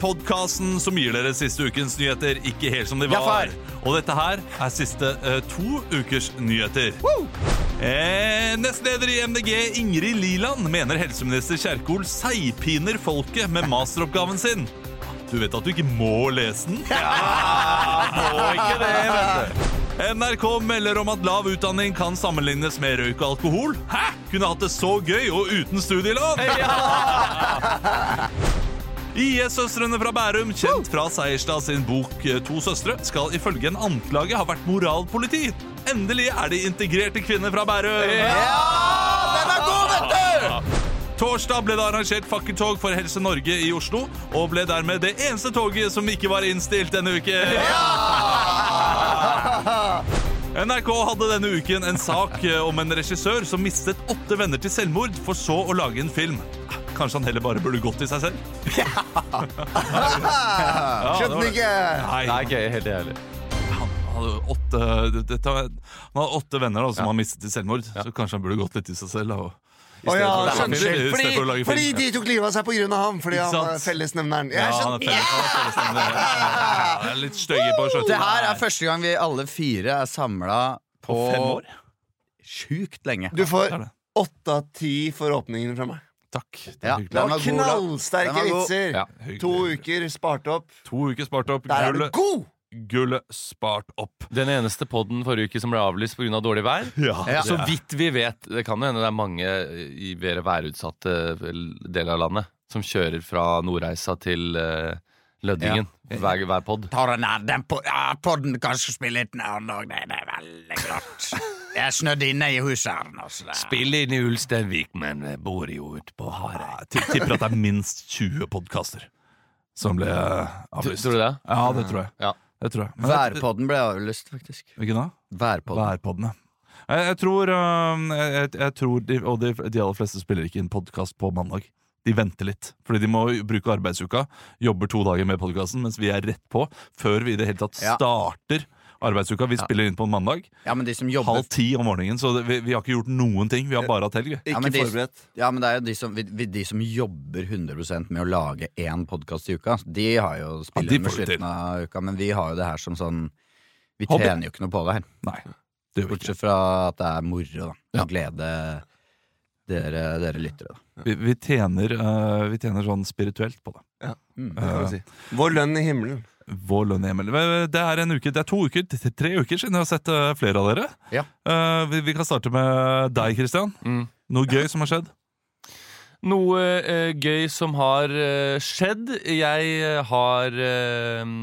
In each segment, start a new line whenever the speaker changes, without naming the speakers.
Podkasten som gir dere siste ukens nyheter ikke helt som de var. Og dette her er siste eh, to ukers nyheter. Eh, nestleder i MDG Ingrid Liland mener helseminister Kjerkol seigpiner folket med masteroppgaven sin. Du vet at du ikke må lese den?
Ja, Må ikke det, vet du.
NRK melder om at lav utdanning kan sammenlignes med røyk og alkohol. Hæ? Kunne hatt det så gøy og uten studielån! IS-søstrene fra Bærum, kjent fra Seierstad sin bok eh, To søstre, skal ifølge en anklage ha vært moralpoliti. Endelig er de integrerte kvinner fra Bærum. Ja!
Den er god, vet du!
Torsdag ble det arrangert fakkeltog for Helse Norge i Oslo, og ble dermed det eneste toget som ikke var innstilt denne uken. Ja! NRK hadde denne uken en sak eh, om en regissør som mistet åtte venner til selvmord, for så å lage en film. Kanskje han heller bare burde gått i seg selv?
Skjønte den ikke!
Nei,
Nei, gøy, helt ærlig.
han hadde åtte, dette, han hadde åtte venner da, som har mistet til selvmord, så kanskje han burde gått litt i seg selv. Da, og, i
Å
stedet
ja,
i
Fordi,
for
fordi de tok livet av seg av ham. Fordi han var fellesnevneren.
Ja, han er fellesnevneren. er. Ja, er litt støye på skjøtten.
Det her er første gang vi alle fire er samla på,
På fem år.
sjukt lenge.
Du får
er
åtte av ti for åpningen fra meg.
Takk. Det
Ja,
er hyggelig.
Det var
Den var
knallsterke
Den var god.
vitser.
Ja,
hyggelig.
To uker spart opp.
To uker spart opp.
Der er du
Gullet,
god!
gullet spart opp.
Den eneste podden forrige uke som ble avlyst pga. Av dårlig vær.
Ja.
Så vidt vi vet, det kan jo hende det er mange i mer værutsatte deler av landet som kjører fra Nordreisa til eh, Lødingen hver, hver pod.
Tar den her, den po ja, podden kanskje spiller litt nær òg, det, det er veldig glatt. Jeg snødde inne i huset her nå, så er
Spill inn i Ulsteinvik, men bor jo ute på Hareid.
Jeg tipper at det er minst 20 podkaster som ble avlyst.
Tror du det?
Ja, det tror jeg.
Ja.
Det tror jeg. Men
Værpodden ble avlyst, faktisk.
Hvilken da?
Værpodden.
Værpodden, ja. Jeg, jeg tror, jeg, jeg, jeg tror de, Og de, de aller fleste spiller ikke inn podkast på mandag. De venter litt, fordi de må bruke arbeidsuka. Jobber to dager med podkasten, mens vi er rett på før vi i det hele tatt
Ja.
Arbeidsuka. Vi spiller inn på en mandag
Ja, men de som jobber
halv ti om morgenen, så det, vi, vi har ikke gjort noen ting. Vi har bare hatt helg.
Ja,
Ikke
de-
forberedt.
Ja, men det er jo de som, vi- vi- de som jobber 100% med å lage én podkast i uka. De har jo
Ja,
med slutten av uka, men vi har jo det her som sånn Vi
Hobby.
tjener jo ikke noe på det her.
Nei, det gjør vi ikke.
Bortsett fra at det er moro, da.
Ja.
Glede dere, dere lyttere, da.
Vi, vi, tjener, uh, vi tjener sånn spirituelt på det.
Ja,
Det kan vi si. Vår lønn i himmelen.
Vår lønn i himmelen. Det er en uke, det er to uker, det er tre uker siden jeg har sett øh, flere av dere.
Ja.
Uh, vi, vi kan starte med deg, Christian.
Mm.
Noe gøy som har skjedd?
Noe uh, gøy som har uh, skjedd. Jeg eh, har eh,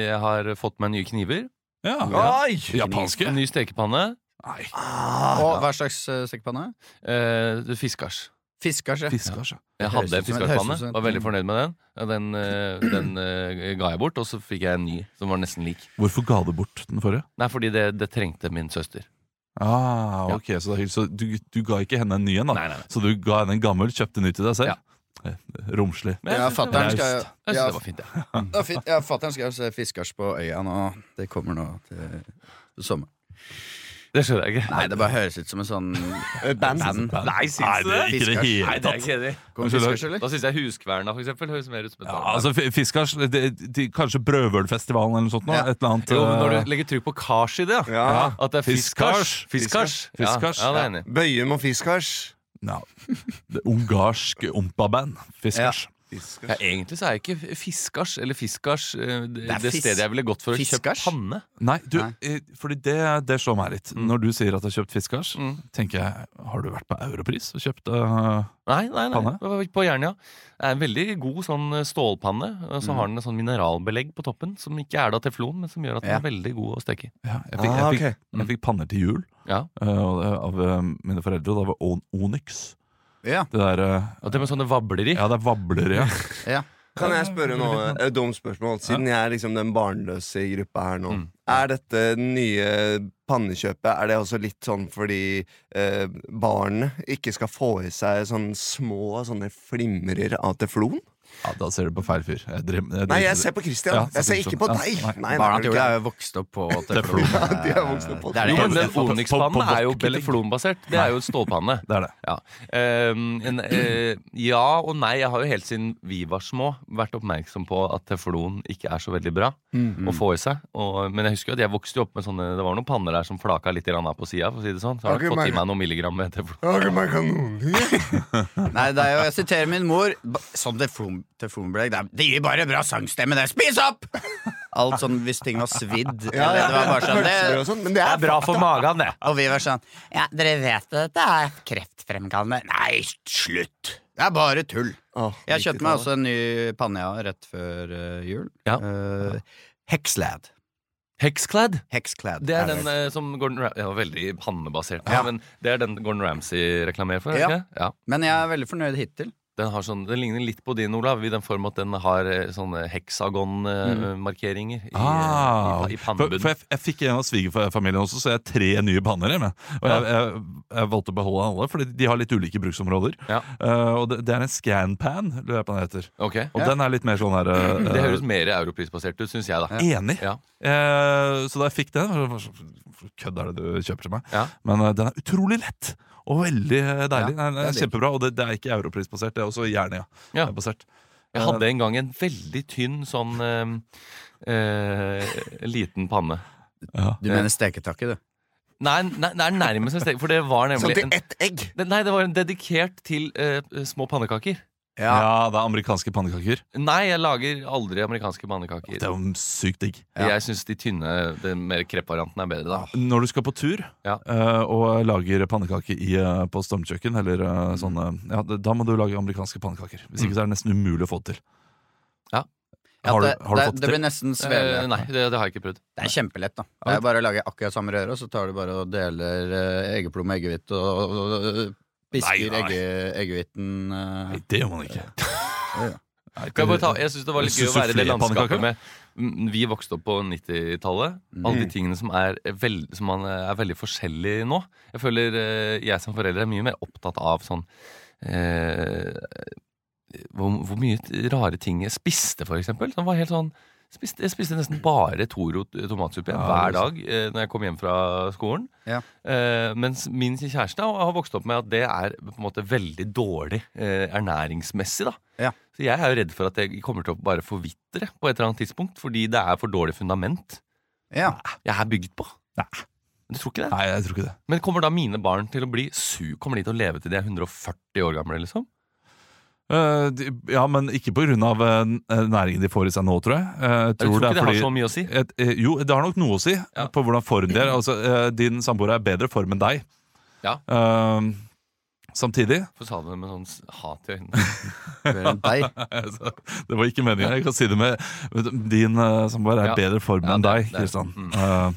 Jeg har fått meg nye kniver.
Ja.
Oi!
Japanske?
En ny stekepanne.
Nei,
Og hva slags uh, stekepanne?
Eh, fiskars.
Fiskars, ja.
fiskars, ja.
Jeg hadde en
et-
var veldig fornøyd med den. Ja, den eh, den eh, ga jeg bort, og så fikk jeg en ny som var nesten lik.
Hvorfor ga du bort den forrige?
Nei, fordi det, det trengte min søster.
Ah, ok, Så, det er så du, du ga ikke henne en ny en, da?
Nei, nei, nei.
Så du ga henne en gammel, kjøpte en ny til deg selv? Ja. Romslig.
Ja,
fatter'n
skal
jo
jeg synes
ja,
fint, ja.
ja, ja, skal se fiskars på øya nå. Det kommer nå til sommer.
Det skjønner jeg ikke.
Nei, det bare høres ut som en sånn
Band.
band.
Nei, syns
Nei,
du
det er ikke det hele
Nei, det er
tatt.
Fiskars.
Da syns jeg Huskverna for eksempel, høres mer ut som et
Ja, altså Fiskars, det, de, Kanskje Brødhvølfestivalen eller noe sånt? Nå,
Ja.
Et eller annet
Jo, men når
eh,
du legger trykk på kars i det, ja.
Ja.
At det er fiskars.
Fiskars.
Fiskars. Ja,
Fiskars.
ja, det er enig.
Bøyum og fiskars.
No. Det ungarske ompaband. Fiskars.
Ja, egentlig så er jeg ikke fiskars eller fiskars det, det,
er
det stedet jeg ville gått for å kjøpe panne.
Nei, du,
Nei.
eh, fordi det, det slår meg litt. Når du sier at du har kjøpt Fiskars,
Mm.
tenker jeg Har du vært på Europris og kjøpt uh,
Nei, nei, nei.
Panne?
På Jernia. Det er en veldig god sånn eh, stålpanne. Og så har den en sånn mineralbelegg på toppen, som ikke er da teflon, men som gjør at den
Ja.
er veldig god å steke i.
ja, jeg, fikk,
Ah,
jeg, fikk, jeg fikk panner til jul
Ja.
uh, av eh, mine foreldre, og det var On- Onyx.
Ja,
Det der eh,
Og det med sånne vabler i.
Ja, det er vabler, ja.
ja.
Kan jeg spørre noe et dumt spørsmål? Siden jeg er liksom den barnløse i gruppa her nå.
Mm.
Er dette nye pannekjøpet Er det også litt sånn fordi eh, barnet ikke skal få i seg sånne små sånne flimrer av teflon?
Ja, Da ser du på feil fyr. Jeg drem, jeg
Nei, jeg ser på Christian.
Ja,
jeg ser ikke på deg.
nei.
Nei,
Barna
er
til Ole er jo vokst opp på
Teflon.
Ja, de er vokst opp på
Det er det
Jo, men Onyx-pannen er jo ikke teflonbasert. Det er jo stålpanne.
Det er det.
Ja. Ehm, en, eh, ja og nei. Jeg har jo helt siden vi var små vært oppmerksom på at teflon ikke er så veldig bra å få i seg. Og, men jeg husker jo at jeg vokste jo opp med sånne Det var noen panner der som flaka litt av på sida. For å si det sånn. Så har jeg fått i meg noen milligram med teflon.
Nei, det er jo, jeg siterer min mor. Sånn teflon, teflonbelegg det, er- det gir bare bra sangstemme, det. Spis opp! Alt sånn hvis ting var svidd.
Ja, ja,
det var bare sånn, det,
sånn, det, er, det er
bra for magen, det.
og vi var sånn Ja, dere vet at dette er kreftfremkallende? Nei, slutt! Det er bare tull.
Oh,
Jeg kjøpte meg også en ny panne ja, rett før uh, jul.
Ja.
Uh, Hexlad.
Hexclad.
Hexclad.
Det er den uh, som Gordon Ram ja, Veldig pannebasert,
Ja.
men det er den Gordon Ramsay reklamerer for?
Ja.
ikke? ja.
Men jeg er veldig fornøyd hittil.
Den, har sånn, den ligner litt på din, Olav, i den form at den har eh, sånne heksagon-markeringer i,
Ah,
i, i
for,
pannebunnen.
for jeg, jeg fikk en av svigerfamilien også, så jeg har tre nye panner hjemme. Og jeg, jeg, jeg valgte å beholde alle, for de har litt ulike bruksområder.
Ja.
Uh, og det, det er en scanpan, lurer jeg på hva den heter.
Okay.
Og den er litt mer sånn her uh,
Det høres mer europrisbasert ut, syns jeg, da.
Enig.
Ja.
Eh, så da jeg fikk den var det sånn, "Hva Kødd er det du kjøper til meg?
Ja.
Men eh, den er utrolig lett. Og veldig eh, deilig.
Ja, det
kjempebra, og det, det er ikke europrisbasert. Det er også Jernia.
Ja. Jeg hadde en gang en veldig tynn sånn eh, eh, liten panne.
Ja.
Du mener steketakke, du?
Nei, nei, det er nærmest en stek, for det var
Sånn til ett egg.
En, Nei, det var en dedikert til eh, små pannekaker.
Ja. det er amerikanske pannekaker.
Nei, jeg lager aldri amerikanske pannekaker.
Det er jo sykt digg.
Ja.
Jeg syns de tynne, den mer kreppvarianten er bedre, da.
Når du skal på tur
Ja.
eh, og lager pannekaker i, eh, på stormkjøkken, eller eh, sånn, eh, ja, d- da må du lage amerikanske pannekaker. Hvis ikke så er det nesten umulig å få det til.
Ja.
Ja,
Har du,
det,
har du
det,
fått
det
det
blir
til?
nesten
Eh,
svele.
nei, det, det har jeg ikke prøvd.
Det er kjempelett, da. Det er bare å lage akkurat samme røre, og så tar du bare og deler eh, eggeplomme og eggehvite og, og, og
nei.
eggehviten uh,
Nei, det gjør man ikke.
Ja,
Kan jeg, bare ta, jeg syns det var litt gøy å være i det landskapet med Mm, Vi vokste opp på 90-tallet. Alle de tingene som er, veld, som man er veldig forskjellige nå. Jeg føler eh, jeg som forelder er mye mer opptatt av sånn eh, hvor, hvor mye rare ting jeg spiste, for eksempel. Som var helt sånn spiste, Jeg spiste nesten bare Toro tomatsuppe
Ja,
hver
er
dag eh, når jeg kom hjem fra skolen.
Ja.
Eh, mens min kjæreste har vokst opp med at det er på en måte veldig dårlig eh, ernæringsmessig. da
Ja.
Så jeg er jo redd for at jeg kommer til å bare forvitre på et eller annet tidspunkt, fordi det er for dårlig fundament
ja.
jeg er bygd på.
Nei.
Du tror ikke det?
Nei, jeg tror ikke det.
Men kommer da mine barn til å bli su Kommer de til å leve til de er 140 år gamle, liksom?
Eh, ja, men ikke på grunn av eh, næringen de får i seg nå, tror jeg. Eh, jeg
Jeg tror
tror
ikke
det
det har
fordi
så mye å si.
et, eh, Jo, det har nok noe å si
Ja.
på hvordan form de er. Altså, eh, din samboer er i bedre form enn deg.
Ja.
Uh, samtidig
Hvorfor sa du det med sånn hat i øynene?
Deg.
Det var ikke meningen. Jeg kan si det med din uh, samboer er i
Ja.
bedre form
Ja,
enn deg, Kristian.
mm.
Eh, eh,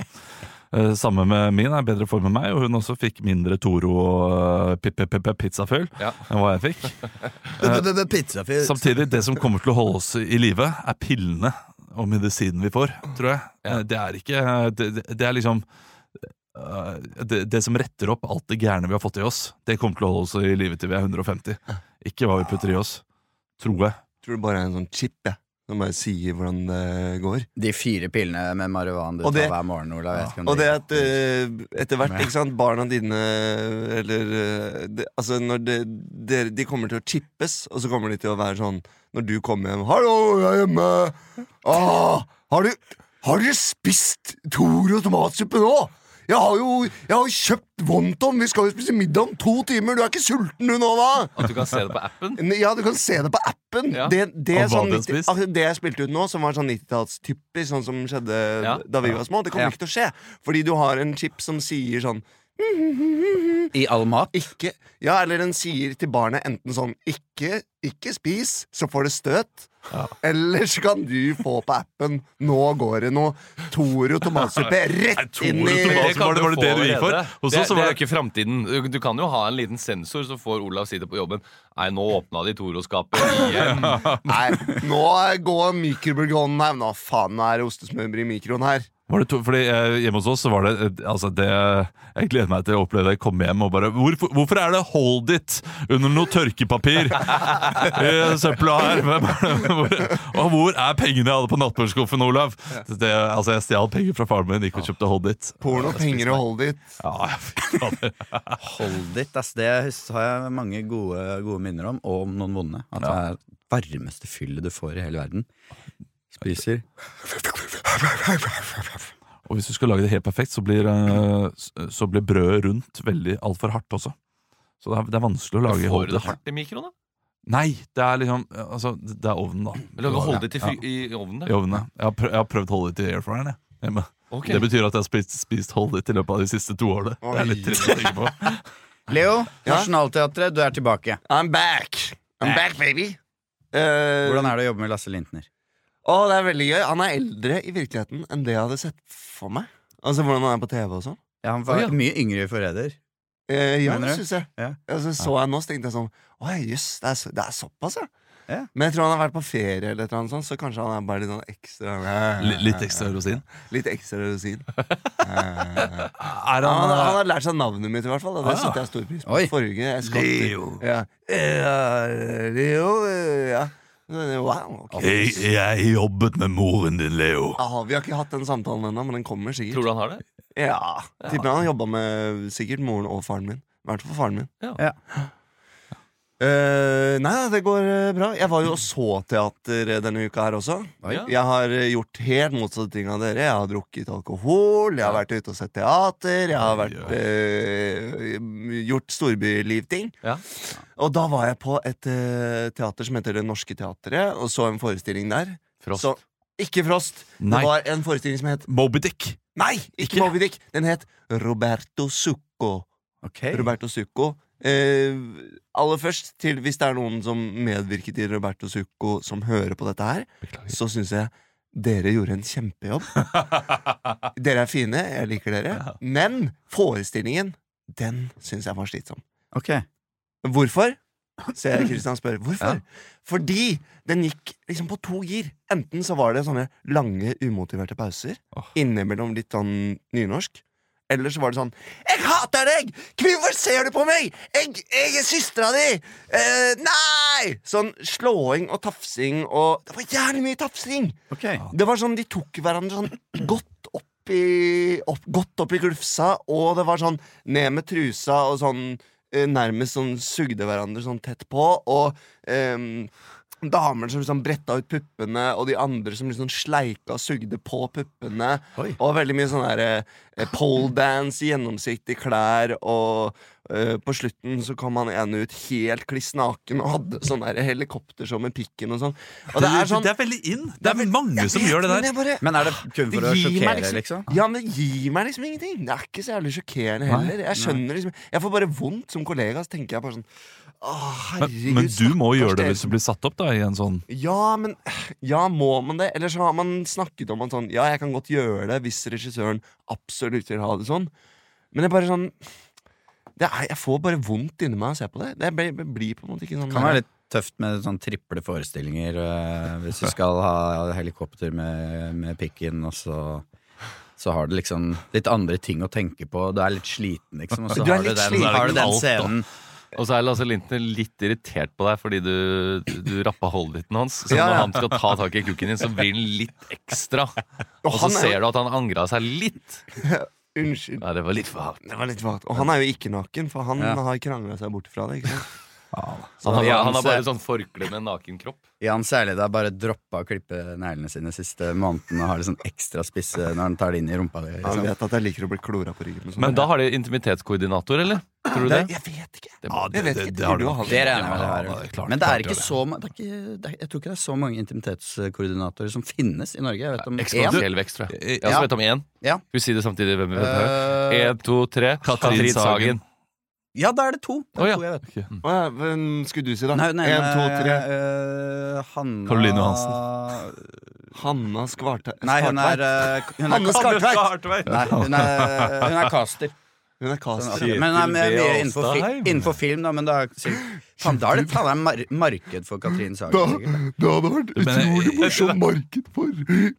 Samme med min er i bedre form enn meg, og hun også fikk mindre Toro og uh, pizzafyll
Ja.
enn hva jeg fikk. Samtidig, det som kommer til å holde oss i live, er pillene og medisinen vi får, tror jeg.
Ja.
Eh, Det er ikke Det, er liksom eh, det, det som retter opp alt det gærne vi har fått i oss, det kommer til å holde oss i live til vi er 150. Ikke hva vi putter i oss. Tror jeg.
Tror det bare er en sånn chip, jeg. Som bare sier hvordan det går.
De fire pillene med marihuana du
Og det-
tar hver morgen, Ola. Ja.
Og det
det-
at eh, etter hvert, ikke sant, barna dine Eller eh, det, Altså, når det, dere- De kommer til å chippes, og så kommer de til å være sånn Når du kommer hjem 'Hallo, jeg er hjemme!' Ah, har, du, har dere spist Toro tomatsuppe nå? Jeg har jo jeg har jo kjøpt wonton! Vi skal jo spise middag om to timer! Du er ikke sulten du nå, da?
At du kan se det på appen?
Ja, du kan se det på appen.
Ja.
Det, det, sånn 90, altså, det jeg spilte ut nå, som var sånn 90-tallstypisk, sånn som skjedde
Ja.
da vi var små, det kommer ikke til å skje. Fordi du har en chip som sier sånn
I all mat?
ikke Ja, eller den sier til barnet enten sånn Ikke, ikke spis, så får det støt. Eller så kan du få på appen Nå går det noe Toro tomatsuppe rett inn i
det
var det- var det det du gikk for? Hos
Det,
oss så var det-
ikke framtiden. Du, du kan jo ha en liten sensor, så får Olav si det på jobben. Nei, nå åpna de Toro-skapet igjen.
Nei, nå går mikrobølgeovnen her. Nå faen, nå er det ostesmørbrød i mikroen her.
Var det to, fordi eh, Hjemme hos oss så var det eh, altså det, Jeg gleder meg til å oppleve det. Komme hjem og bare Hvorfor, hvorfor er det 'hold it' under noe tørkepapir i søpla her? Hvem er? Hvor, og hvor er pengene jeg hadde på nattbordskuffen, Olav? Det, altså Jeg stjal penger fra faren min, gikk og kjøpte 'hold it'.
Porno, penger og hold it.
Ja.
Hold it, ass. Det har jeg mange gode, gode minner om, og om noen vonde. At det er varmeste fyllet du får i hele verden. Spiser
Og hvis du skal lage det helt perfekt, så blir, eh, så blir brødet rundt veldig altfor hardt også. Så det er, det er vanskelig å lage
Får du det hardt i mikroen, da?
Nei, det er liksom altså, Det er ovnen, da.
Eller du holde det i,
Ja,
i ovnen?
i ovnen. ja. Jeg har, prøvd, jeg har prøvd til it i airfryeren. jeg, hjemme.
Okay.
Det betyr at jeg har spist, spist hold it i løpet av de siste to årene. Det er litt trist å tenke på.
Leo,
Ja?
Nationaltheatret, du er tilbake.
I'm back. I'm back, baby. Uh,
Hvordan er det å jobbe med Lasse Lintner?
Å, det er veldig gøy. Han er eldre i virkeligheten enn det jeg hadde sett for meg. Altså hvordan han er på TV og sånn.
Ja, han var
Å, ja.
mye yngre i Forræder.
Eh, ja,
Mener
det
du?
syns jeg.
Ja.
Altså, så jeg nå, så tenkte jeg sånn Å jøss, det, er så- det er såpass, ja.
Ja.
Men jeg tror han har vært på ferie, eller et eller annet sånt, så kanskje han er bare litt sånn ekstra
Litt, litt ekstra rosin.
Litt ekstra rosin. Eh,
Er
han, han,
han,
har lært seg navnet mitt, i hvert fall. Og det
Ah, ja.
setter jeg stor pris på.
Oi.
Forrige jeg
Leo.
Ja. Eh, Leo, ja. Wow. okay.
jeg, jeg jobbet med moren din, Leo.
Ja, vi har ikke hatt den samtalen ennå, men den kommer sikkert.
Tror du han har det?
Ja, Tipper han jobba med sikkert moren og faren min. I hvert fall faren min.
Ja.
Ja.
Eh, nei, det går eh, bra. Jeg var jo og så teater eh, denne uka her også.
Ja.
Jeg har gjort helt motsatte ting av dere. Jeg har drukket alkohol, jeg har vært ute og sett teater, jeg har vært, gjort storbylivting.
Ja.
Og da var jeg på et teater som heter Det Norske Teatret, og så en forestilling der.
Frost.
Så, ikke Frost.
Nei.
Det var en forestilling som het
Moby Dick.
Nei, ikke,
Ikke?
Moby Dick. Den het Roberto Succo.
Okay.
Roberto Succo. Eh, aller først, til hvis det er noen som medvirket i Roberto Succo, som hører på dette her, så syns jeg dere gjorde en kjempejobb. dere er fine, jeg liker dere. Men forestillingen, den syns jeg var slitsom.
Ok.
Hvorfor? Ser jeg Kristian spør. Hvorfor? Fordi den gikk liksom på to gir. Enten så var det sånne lange, umotiverte pauser
oh.
innimellom litt sånn nynorsk. Eller så var det sånn 'Jeg hater deg! Hvorfor ser du på meg? Jeg, jeg er søstera di! Eh, nei!' Sånn slåing og tafsing og Det var jævlig mye tafsing!
Okay.
Det var sånn, De tok hverandre sånn godt opp i, opp, godt opp i glufsa, og det var sånn ned med trusa og sånn eh, nærmest sånn sugde hverandre sånn tett på. Og ehm, damer som liksom bretta ut puppene, og de andre som liksom sleika og sugde på puppene.
Oi.
Og veldig mye sånn der eh, pole dance, gjennomsiktige klær, og eh, på slutten så kom han ene ut helt kliss naken og hadde sånn der helikoptershow med pikken og sånn. Og det er sånn
det er veldig in. Det er mange som gjør det der.
Men, bare,
Men er det kun for
Det
å sjokkere,
liksom-
liksom?
ja, men det gir meg liksom ingenting. Det er ikke så jævlig sjokkerende heller. Jeg skjønner liksom Jeg får bare vondt som kollega. Så tenker jeg bare sånn Å,
Men,
herregud.
men du må gjøre det hvis du blir satt opp da i en sånn
Ja, men Ja, må man det? Eller så har man snakket om at sånn Ja, jeg kan godt gjøre det hvis regissøren absolutt vil ha det sånn. Men det er bare sånn det er, Jeg får bare vondt inni meg av å se på det. Det blir, blir på en måte ikke sånn
Kan være litt tøft med sånn triple forestillinger øh, hvis du skal ha helikopter med, med pikken, og så så har du liksom litt andre ting å tenke på. Du er litt sliten, liksom. Og så
Du
har du den, har du den
Alt,
scenen.
Og så er Lasse Lintner litt irritert på deg fordi du, du rappa holditen hans. Så når han skal ta tak i kukken din, så blir den litt ekstra. Og så
er
ser du at han angra seg litt.
Unnskyld.
Ja, det var litt for hardt.
Det var litt vagt. Og han er jo ikke naken, for han har krangla seg bort fra det. ikke sant?
Han har, han har bare sånn forkle med naken kropp.
Jan Særlig har bare droppa å klippe neglene sine siste måneden og har det sånn ekstra spisse når han tar det inn i rumpa. Liksom.
Han
Liksom.
vet at jeg liker å bli klora på ryggen. sånn.
Men da har de intimitetskoordinator, eller? Tror du det?
Jeg vet ikke.
Det
Ja,
det, det,
det
Det
har du
Det
det.
regner jeg med det
Ja, er klart-
Men det er ikke så det er ikke, det er, Jeg tror ikke det er så mange intimitetskoordinatorer som finnes i Norge. Jeg vet om én.
Eksponentiell vekst, tror jeg. Jeg
Ja.
også vet om én.
Ja.
Skal vi si det samtidig? Hvem vi vet Én, to, tre. Katrin Sagen.
Ja, da er det to. Det er
oh, ja.
to jeg vet.
Okay.
Mm. Oh, ja, Hvem skulle du si, da?
Nei, nei,
En, to, tre.
Uh, Hanna
Caroline Johansen.
Hanna Skvartveit.
Nei, hun er, eh, hun er
Hanne Skartveit!
Nei, hun er, hun er caster.
Hun er
Sånn
caster.
Men nei, men er mye innenfor, fi, innenfor film, da. Men da, faen, da er det faen meg mar marked for Katrine Sagen,
Da,
sikkert.
det hadde vært utrolig morsomt marked for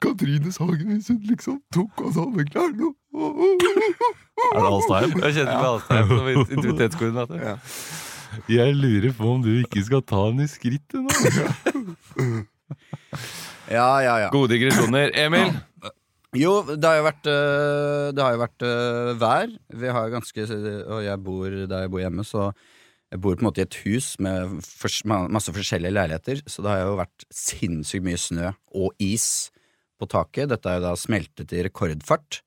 Katrine Sagen hvis hun liksom tok av seg alle klærne.
Er det Alstheim?
Jeg kjente meg Alstheim som.
Ja.
Jeg lurer på om du ikke skal ta henne i skrittet nå.
Ja, ja, ja.
Gode digresjoner. Emil,
Jo, det har jo vært, øh, det har jo vært øh, vær. Vi har jo ganske Og jeg bor der jeg bor hjemme, så jeg bor på en måte i et hus med masse forskjellige leiligheter, så det har jo vært sinnssykt mye snø og is på taket. Dette er jo da smeltet i rekordfart.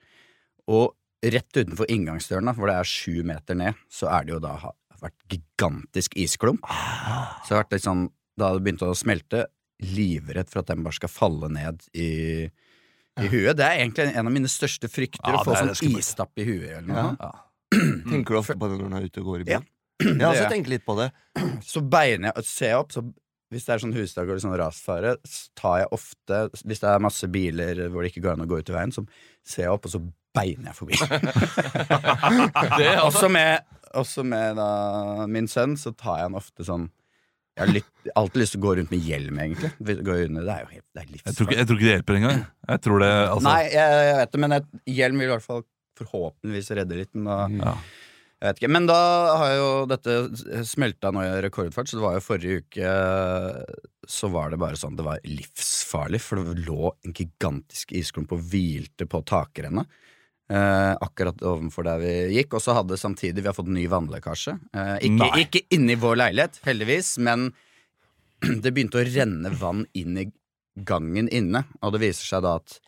Og rett utenfor inngangsdøren, hvor det er sju meter ned, så er det jo da vært gigantisk isklump. Så det har vært litt sånn, da det begynte å smelte, livredd for at den bare skal falle ned i, i huet. Det er egentlig en av mine største frykter,
Ja,
å få sånn istapp i huet eller
Ja.
noe.
Tenker du ofte på det når du er ute og går i
Ja.
bil?
Det
også tenkt litt på det.
Så beiner jeg, ser jeg opp, så hvis det er sånn husdag eller sånn rasfare, så tar jeg ofte Hvis det er masse biler hvor det ikke går an å gå ut i veien, så ser jeg opp, og så beiner jeg forbi.
er altså
også med, også med da, min sønn, så tar jeg han ofte sånn Jeg har litt, alltid lyst til å gå rundt med hjelm, egentlig. Gå under, det er jo helt, det er
Jeg tror, ikke, jeg tror ikke det hjelper engang. Jeg tror det, altså,
Nei, jeg, jeg vet det, men et, hjelm vil i hvert fall forhåpentligvis redde litt. Men da,
Ja.
jeg vet ikke. Men da har jo dette smelta nå i rekordfart, så det var jo forrige uke Så var det bare sånn Det var livsfarlig, for det lå en gigantisk isklump og hvilte på takrennet. Eh, akkurat ovenfor der vi gikk. Og så hadde samtidig vi har fått ny vannlekkasje. Eh, ikke,
Nei.
ikke inni vår leilighet, heldigvis, men det begynte å renne vann inn i gangen inne. Og det viser seg da at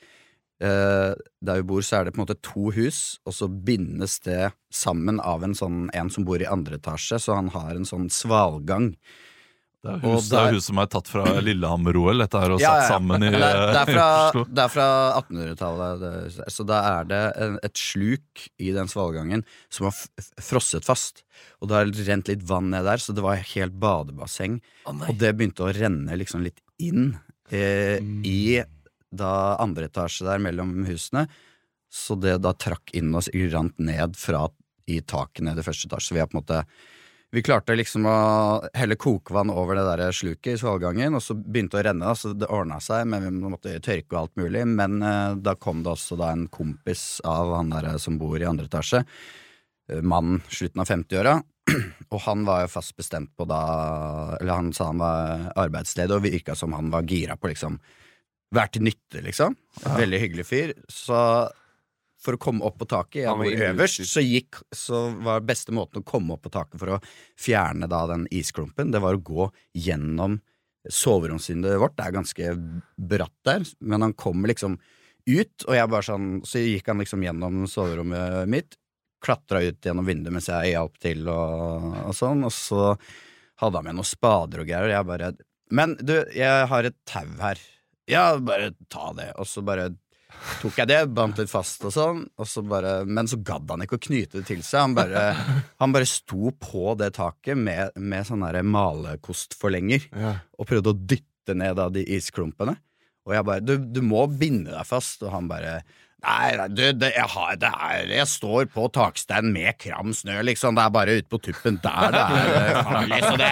eh, der vi bor, så er det på en måte to hus, og så bindes det sammen av en sånn en som bor i andre etasje, så han har en sånn svalgang.
Det er
og
hus, er
der-
hus som er tatt fra Lillehammer-OL, dette her, og
Ja,
satt sammen i
det, det, er fra, det er fra 1800-tallet, så da er det en, et sluk i den svalgangen som har frosset fast. Og det har rent litt vann ned der, så det var helt badebasseng. og det begynte å renne liksom litt inn eh, i da andre etasje der mellom husene. Så det da trakk inn og rant ned fra i taket ned i første etasje. Så vi har på en måte vi klarte liksom å helle kokevann over det der sluket i svalgangen, og så begynte det å renne, så det ordna seg, men vi måtte tørke og alt mulig. Men eh, da kom det også da en kompis av han der som bor i andre etasje, mannen mann slutten av 50-åra, og han var jo fast bestemt på da Eller han sa han var arbeidsledig, og virka som han var gira på liksom være til nytte, liksom. Veldig hyggelig fyr. Så for å komme opp på taket, jeg
var
øverst, så gikk Så var beste måten å komme opp på taket for å fjerne da den isklumpen, det var å gå gjennom soveromsvinduet vårt. Det er ganske bratt der, men han kommer liksom ut, og jeg bare sånn Så gikk han liksom gjennom soverommet mitt, klatra ut gjennom vinduet mens jeg hjalp til og, og sånn, og så hadde han med noen spader og greier, og jeg bare Men du, jeg har et tau her. Ja, bare ta det. Og så bare tok jeg det, bandt litt fast og sånn, og så bare, men så gadd han ikke å knyte det til seg. Han bare, han bare sto på det taket med, med sånn malekostforlenger
Ja.
og prøvde å dytte ned av de isklumpene. Og jeg bare du, 'Du må binde deg fast', og han bare Nei, nei, du, det, jeg, har, det er, jeg står på taksteinen med kram snø, liksom. Det er bare ute på tuppen der det er eh, farlig. Så det,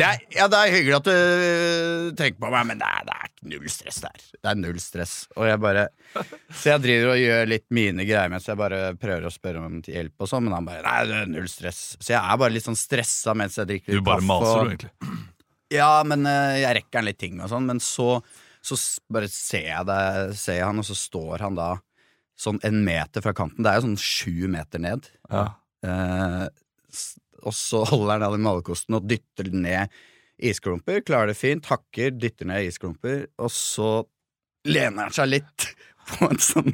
det, er, ja, det er hyggelig at du øh, tenker på meg, men det er, det er null stress der. Det er null stress. Og jeg bare Så jeg driver og gjør litt mine greier mens jeg bare prøver å spørre om til hjelp og sånn, men han bare Nei, det er null stress. Så jeg er bare litt sånn stressa mens jeg drikker
Du bare maser,
og-
du, egentlig.
ja, men eh, jeg rekker han litt ting og sånn, men så, så bare ser jeg, det, ser jeg han, og så står han da sånn en meter fra kanten. Det er jo sånn sju meter ned.
Ja.
Eh, og så holder han malerkosten og dytter ned isklumper. Klarer det fint, hakker, dytter ned isklumper, og så lener han seg litt på en sånn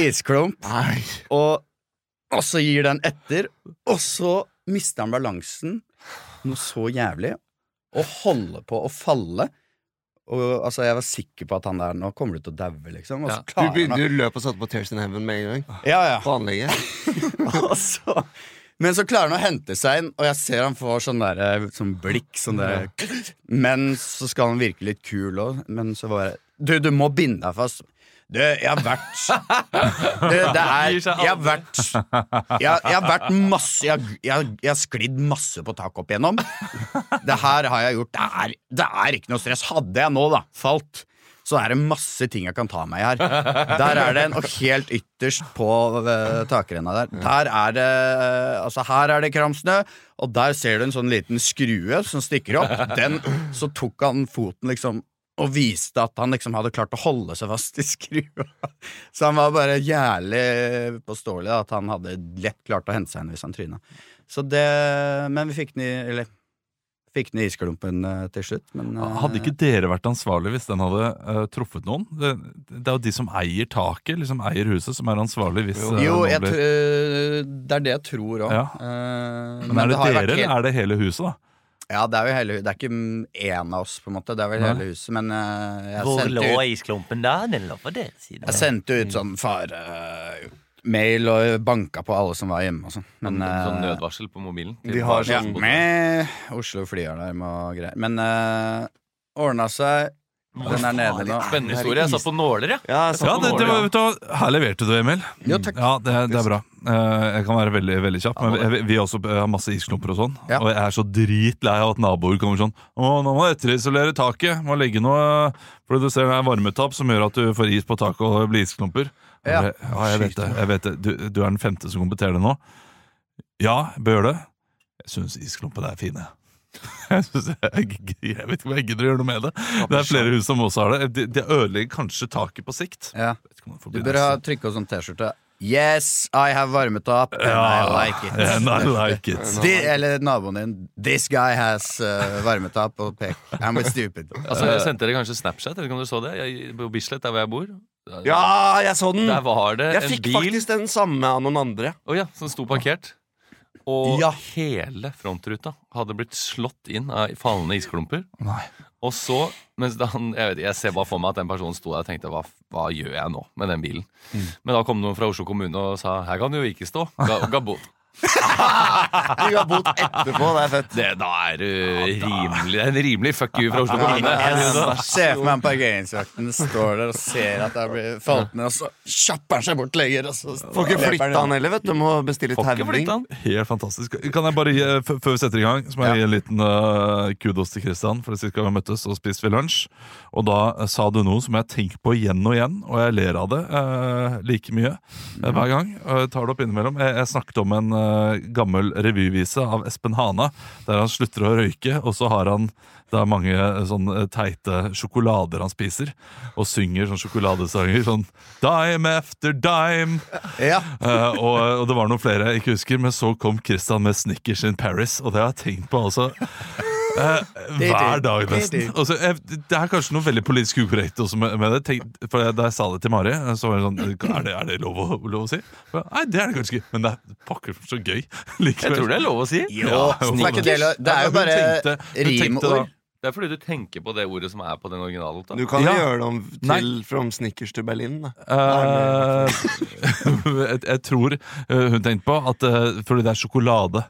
isklump,
Nei.
og, og så gir den etter, og så mister han balansen noe så jævlig, og holder på å falle. Og altså, Jeg var sikker på at han der nå kommer du til å daue, liksom. Og så
Ja.
Du
klarer han å
å løpe og satte på Tears in Heaven med en gang.
ja, ja.
På anlegget.
Og så, men så klarer han å hente seg inn, og jeg ser han får sånn der, sånn blikk. Sånn der, men så skal han virke litt kul òg. Men så bare Du, du må binde deg fast. Du, jeg har vært det, det er, Jeg har vært Jeg, jeg har vært masse Jeg, jeg, jeg har sklidd masse på taket opp igjennom. Det her har jeg gjort. Det er, det er ikke noe stress. Hadde jeg nå da falt, så er det masse ting jeg kan ta meg i her. Der er det en, og helt ytterst på uh, takrenna der. Der er det Altså, her er det kramsnø, og der ser du en sånn liten skrue som stikker opp. Den, så tok han foten liksom og viste at han liksom hadde klart å holde seg fast i skrua. Så han var bare jævlig påståelig at han hadde lett klart å hente seg inn hvis han tryna. Så det Men vi fikk den i Eller fikk den i isklumpen eh, til slutt, men eh,
Hadde ikke dere vært ansvarlig hvis den hadde uh, truffet noen? Det, det er jo de som eier taket, liksom eier huset, som er ansvarlig hvis
Jo, jeg,
blir-
det er det jeg tror òg.
Ja. Men er det dere, eller er det hele huset, da?
Ja, det er jo hele Det er ikke én av oss, på en måte. Det er vel hele huset. Men eh, jeg
Hvor
sendte
lå
ut
isklumpen da? Den lå på den siden.
Jeg sendte ut sånn fare-mail og banka på alle som var hjemme og sånn. Men
sånn
eh,
nødvarsel på mobilen.
De har
sånn
ja, med Oslo flyalarm og greier. Men uh, ordna seg. Den er nede nå.
Spennende historie. Jeg satt på nåler, jeg.
Ja, jeg satt
Ja,
på
det, det, var- vet du, Her leverte du, Emil.
Jo, takk.
Ja, det, det er bra. Eh, jeg kan være veldig veldig kjapp, men vi, vi også har masse isklumper og sånn.
Ja.
Og jeg er så dritlei av at naboer kommer sånn Å, nå må du etterisolere taket. Må legge noe For du ser det er varmetap som gjør at du får is på taket og det blir isklumper.
Ja.
Jeg, ja, jeg vet det. Jeg vet det. Du, du er den femte som kompeterer det nå. Ja, bør gjøre det. Jeg syns isklumpene er fine. Jeg, jeg, jeg vet ikke om jeg gidder å gjøre noe med det. Det er flere hus som også har det. Det, de ødelegger kanskje taket på sikt.
Ja. Du bør ha opp sånn T-skjorte. Yes, I have varmet opp, and I like it.
and I like it.
De, eller naboen din. This guy has uh, varmet opp og pek. I'm a stupid.
Altså, jeg sendte dere kanskje Snapchat? Jeg vet ikke om dere så det? Jeg, på Bislett, der hvor jeg bor.
Ja, jeg så den!
Der var det
Jeg
en
fikk
bil
faktisk den samme av noen andre.
Oh, ja, som sto parkert. Og
Ja.
hele frontruta hadde blitt slått inn av fallende isklumper.
Nei.
Og så, mens han, jeg, vet, jeg ser bare for meg at den personen sto der og tenkte hva, hva gjør jeg nå med den bilen? Men da kom noen fra Oslo kommune og sa her kan du jo ikke stå. Ga, ga bot.
De har bodd etterpå, det er fett.
Det, da er du rimelig Det er en rimelig fuck you fra Oslo kommune.
Jeg ser for meg parkeringsvakten står der og ser at det blir falt ned, og så kjapper han seg bort lenger, og så
Får ikke flytta han heller, vet du. Må bestille
flytte han.
Helt fantastisk. Kan jeg bare gi, eh, Før vi setter i gang, så må jeg gi en liten uh, kudos til Kristian For sist gang vi møttes, og spiste vi lunsj. Og da uh, sa du noe som jeg tenker på igjen og igjen, og jeg ler av det uh, like mye hver gang. Uh, jeg tar det opp innimellom. Jeg, jeg snakket om en gammel revyvise av Espen Hana, der han slutter å røyke, og så har han det er mange sånn sånne teite sjokolader han spiser, og synger sånn sjokoladesanger. Sånn Dime after dime.
Ja.
Uh, og, og det var noen flere jeg ikke husker, men så kom Christian med Snickers in Paris, og det har jeg tenkt på altså eh, hver dag nesten. Altså, jeg, det er kanskje noe veldig politisk ukorrekt også med, med det. Tenk, for Da jeg sa det til Mari, så var det sånn Er det, er det lov, å, lov å si? Nei, det er det kanskje ikke, men det er pakker så gøy.
Jeg tror det er lov å si.
Jo,
Ja,
det er del av Det er jo bare
tenkte- rimord. tenkte da-.
Det er fordi du tenker på det ordet som er på den originale.
Du kan
Ja.
gjøre det om
Nei.
til From Snickers til Berlin. Da.
Uh, jeg, jeg tror eh, hun tenkte på at eh, fordi det er sjokolade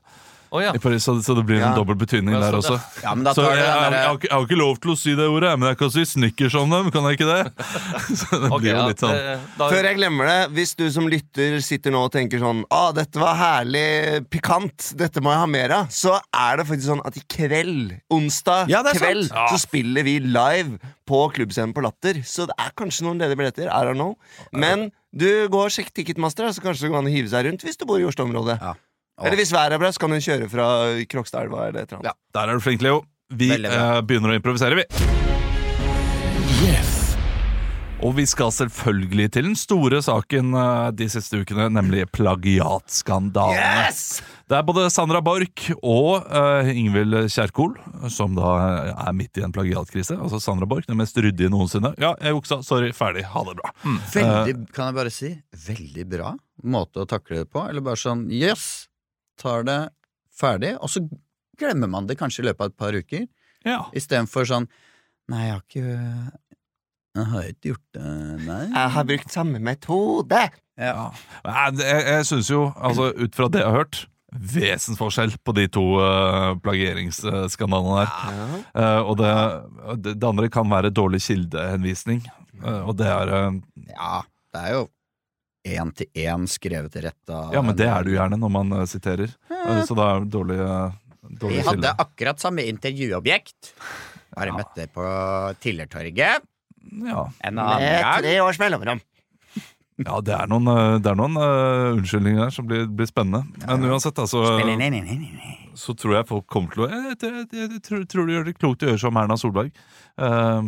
Å ja.
i Paris, så, så det blir en
Ja.
dobbel betydning
Ja,
der også.
ja.
Men da
Så jeg, jeg, jeg,
jeg,
har ikke, jeg har ikke lov til å si det ordet, men jeg kan si Snickers om dem. Kan jeg ikke det? Så det
okay,
blir jo
ja,
litt sånn
det- da-
Før jeg glemmer det, hvis du som lytter sitter nå og tenker sånn ah, dette var herlig pikant, dette må jeg ha mer av, så er det faktisk sånn at i kveld, onsdag
Ja,
kveld,
sant.
så spiller vi live på klubbscenen på Latter. Så det er kanskje noen ledige billetter. I don't know. Men du går og sjekk Ticketmaster, så kanskje det går an å hive seg rundt hvis du bor i Oslo-området.
Ja.
Eller hvis været er bra, så kan hun kjøre fra Krokstadelva eller et eller annet.
Ja, der er du flink, Leo. Vi eh, begynner å improvisere, vi. Yes. Og vi skal selvfølgelig til den store saken eh, de siste ukene, nemlig plagiatskandalene. Det er både Sandra Borch og uh, Ingvild Kjerkol som da er midt i en plagiatkrise. Altså Sandra Borch, den mest ryddige noensinne. Ja, jeg juksa. Sorry. Ferdig. Ha det bra.
Veldig, kan jeg bare si, veldig bra måte å takle det på. Eller bare sånn yes, tar det ferdig, og så glemmer man det kanskje i løpet av et par uker.
Ja.
Istedenfor sånn Nei, jeg har ikke Jeg har ikke gjort det, nei.
Jeg har brukt samme metode!
Ja.
Jeg, jeg syns jo, altså ut fra det jeg har hørt, vesensforskjell på de to uh, plagieringsskandalene der. Eh, og det, det, det andre kan være dårlig kildehenvisning. uh, Og det er
Ja, det er jo én til én skrevet til rett av
Ja, men det er det jo gjerne når man uh, siterer. Eh, Så da er det dårlig, kilde
Vi hadde akkurat samme intervjuobjekt. Bare møtte på Tillertorget
Ja.
en annen gang.
tre års mellomrom.
ja, det er noen, eh, det er noen eh, unnskyldninger her som blir, blir spennende. Men uansett, altså,
Nei, nei, nei, nei, nei.
så tror jeg folk kommer til å Jeg, jeg, jeg, jeg tror, tror du gjør det klokt å gjøre som Erna Solberg. Eh,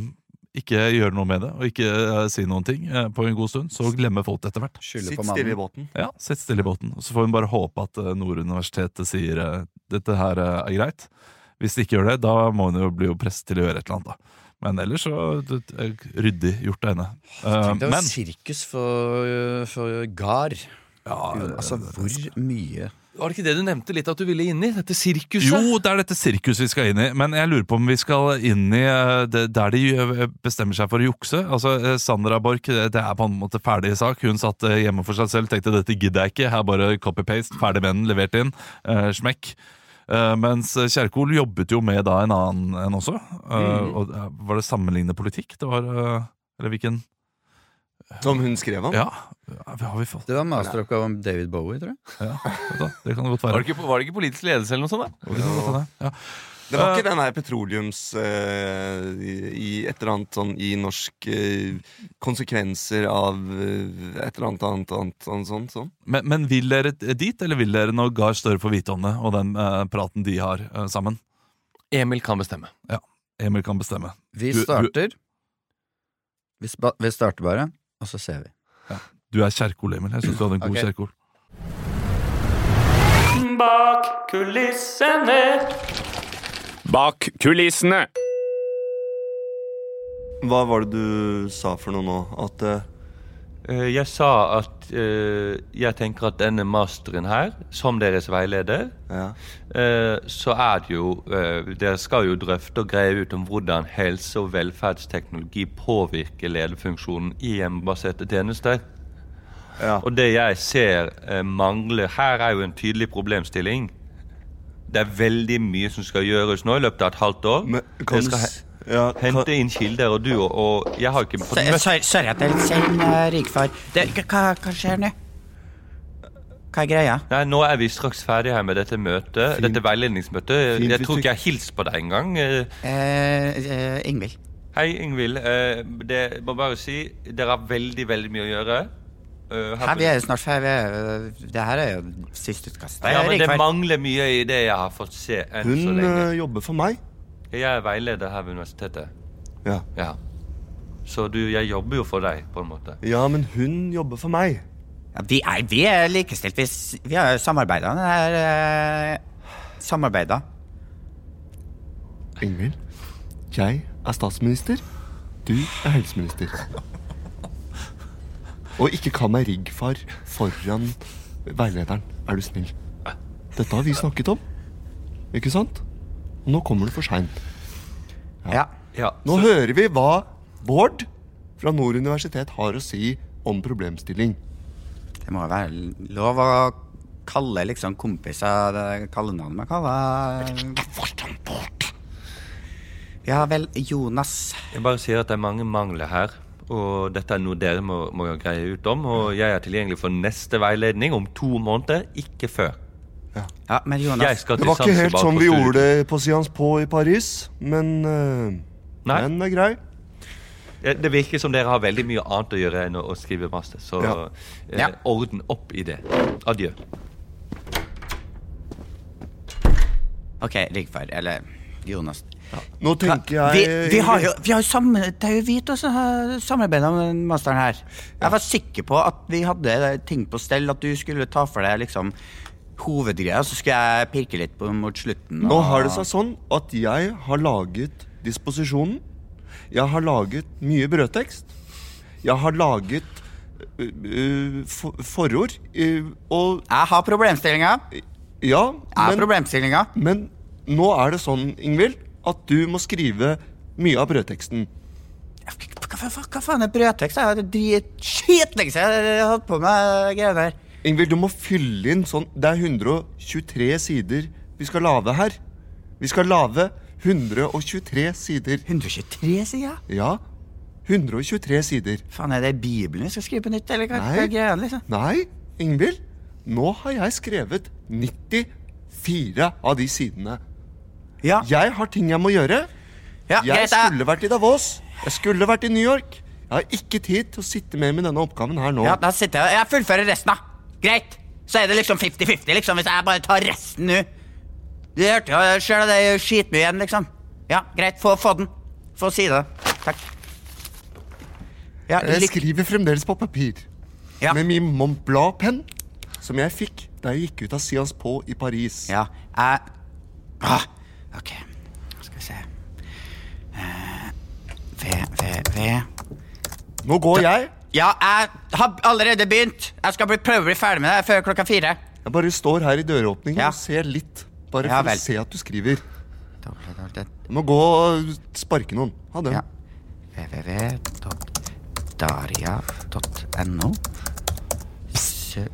ikke gjøre noe med det, og ikke eh, si noen ting eh, på en god stund. Så glemmer folk det etter hvert.
Sitt
på
stille i
mannen.
båten.
Ja, Sitt stille i båten. Og Så får vi bare håpe at eh, Nord universitet sier eh, dette her eh, er greit. Hvis de ikke gjør det, da må hun jo bli jo presset til å gjøre et eller annet. da. Men ellers så det, er ryddig gjort av henne. Eh,
Tenk deg
men
sirkus for, for gard.
ja,
Altså, hvor mye
Var det ikke det du nevnte litt at du ville inn i? Dette sirkuset?
Jo, det er dette sirkuset vi skal inn i. Men jeg lurer på om vi skal inn i eh, det, der de eh, bestemmer seg for å jukse. Altså, eh, Sandra Borch, det, er på en måte ferdig sak. Hun satt hjemme for seg selv, tenkte dette gidder jeg ikke. Her bare copy-paste, ferdig med den, levert inn. eh, smekk. Eh, mens Kjerkol jobbet jo med da en annen en også. Eh, og eh, Var det sammenlignende politikk? Det var Eller hvilken
Som hun skrev om.
Ja, har vi fått
Det var masteroppgave om David Bowie, tror jeg.
ja, Det kan det godt
Var det, ikke, var det ikke politisk ledelse eller noe sånt? da?
Det kan godt hende, Ja.
Det var ikke den her petroleums eh, i, et eller annet sånn i norsk eh, konsekvenser av eh, et eller annet annet, annet annet sånn, sånn.
Men, men vil dere dit, eller vil dere når Gahr Støre får vite om det, og den eh, praten de har eh, sammen?
Emil kan bestemme.
Emil kan bestemme.
Vi
Du- du-
starter vi, spa, vi starter bare, og så ser vi.
Du er Kjerkol, Emil. Jeg syns du hadde en god
okay.
Kjerkol.
Bak kulissene.
Bak kulissene.
Hva var det du sa for noe nå? At Eh,
Jeg sa at uh, jeg tenker at denne masteren her, som deres veileder,
ja.
uh, så er det jo uh, Dere skal jo drøfte og greie ut om hvordan helse- og velferdsteknologi påvirker lederfunksjonen i hjemmebaserte tjenester.
Ja.
Og det jeg ser eh, mangler her, er jo en tydelig problemstilling. Det er veldig mye som skal gjøres nå i løpet av et halvt år.
Men kan Ja,
hente inn kilder, og du og, og Jeg har ikke fått møtt
Sorry, sorry at jeg er litt sein, eh, rikfar. Det, hva, hva skjer nå? Hva er greia?
Nei, Nå er vi straks ferdig her med dette møtet. Dette veiledningsmøtet.
Fint
jeg tror ikke jeg har hilst på deg engang. Eh,
Eh, eh, Ingvild.
Hei, Ingvild. Eh, det må bare si, dere har veldig, veldig mye å gjøre. Uh, her
vi er jo snart ferdig. Det her er jo siste utkast.
ja, men det mangler mye i det jeg har fått se enn så
hun
lenge.
eh, jobber for meg.
Jeg er veileder her ved universitetet.
Ja.
Ja. Så du, jeg jobber jo for deg, på en måte.
ja, men hun jobber for meg.
Ja, vi, er, vi er likestilt. Vi, vi har samarbeida. Det eh, Samarbeida.
Ingvild, jeg er statsminister. Du er helseminister. Og ikke kall meg riggfar foran veilederen, er du snill. Dette har vi snakket om, ikke sant? Og nå kommer du for seint.
Ja.
Ja,
Nå hører vi hva Bård fra Nord universitet har å si om problemstilling.
Det må være lov å kalle liksom kompiser det kallenavnet man kaller Ja vel, Jonas.
Jeg bare sier at det er mange mangler her. Og dette er noe dere må, må greie ut om. Og jeg er tilgjengelig for neste veiledning om to måneder, ikke før.
Ja, men Jonas
Jeg skal
Det var ikke helt sånn vi gjorde det på Sians på i Paris, men uh,
Nei.
Den er grei.
Det det virker som dere har veldig mye annet å gjøre enn å, skrive master. Så
Ja.
Uh,
Ja.
orden opp i det. Adjø.
Ok, Rikfar. Eller Jonas.
Nå tenker
Vi,
jeg
vi har jo, vi har jo samme, det er jo vi to som har samarbeida om den masteren her. Jeg var sikker på at vi hadde ting på stell, at du skulle ta for deg liksom hovedgreia, så skal jeg pirke litt på mot slutten.
Nå har det seg sånn at jeg har laget disposisjonen. Jeg har laget mye brødtekst. Jeg har laget uh, ø, for, forord. Uh, og
Jeg har problemstillinga.
ja, men, men nå er det sånn, Ingvild, at du må skrive mye av brødteksten.
Hva, hva, hva, faen er brødtekst? Jeg har dritskitlenge siden jeg har holdt på med greier der.
Ingvild, du må fylle inn sånn Det er 123 sider vi skal lage her. Vi skal lage 123 sider.
123 sider?
Ja. 123 sider.
Faen, er det Bibelen vi skal skrive på nytt, eller hva
Nei.
hva er greia, liksom?
Nei, Ingvild. Nå har jeg skrevet 94 av de sidene.
Ja,
Jeg har ting jeg må gjøre.
ja
Jeg. Skulle vært i Davos. Jeg skulle vært i New York. Jeg har ikke tid til å sitte mer med denne oppgaven her nå.
ja, da sitter jeg Jeg fullfører resten, da. Greit. Så er det liksom 50-50, liksom, hvis jeg bare tar resten nå. Du hørte jo sjøl, det er jo skitmye igjen, liksom. Ja, greit. Få, få den. Få si det. Takk. Ja,
Jeg skriver fremdeles på papir.
Ja.
Med min Mont Blanc-penn, som jeg fikk da jeg gikk ut av Sias på i Paris.
Ja, jeg ah, Ok, skal vi se Eh, V, V, V
Nå går jeg.
Ja, jeg har allerede begynt. Jeg skal bli, prøve å bli ferdig med det før klokka fire.
Jeg bare står her i døråpningen
Ja.
og ser litt. Bare
Ja
for
vel.
å se at du skriver. Du må gå og sparke noen. Ha det.
Ja. www.daria.no Sø...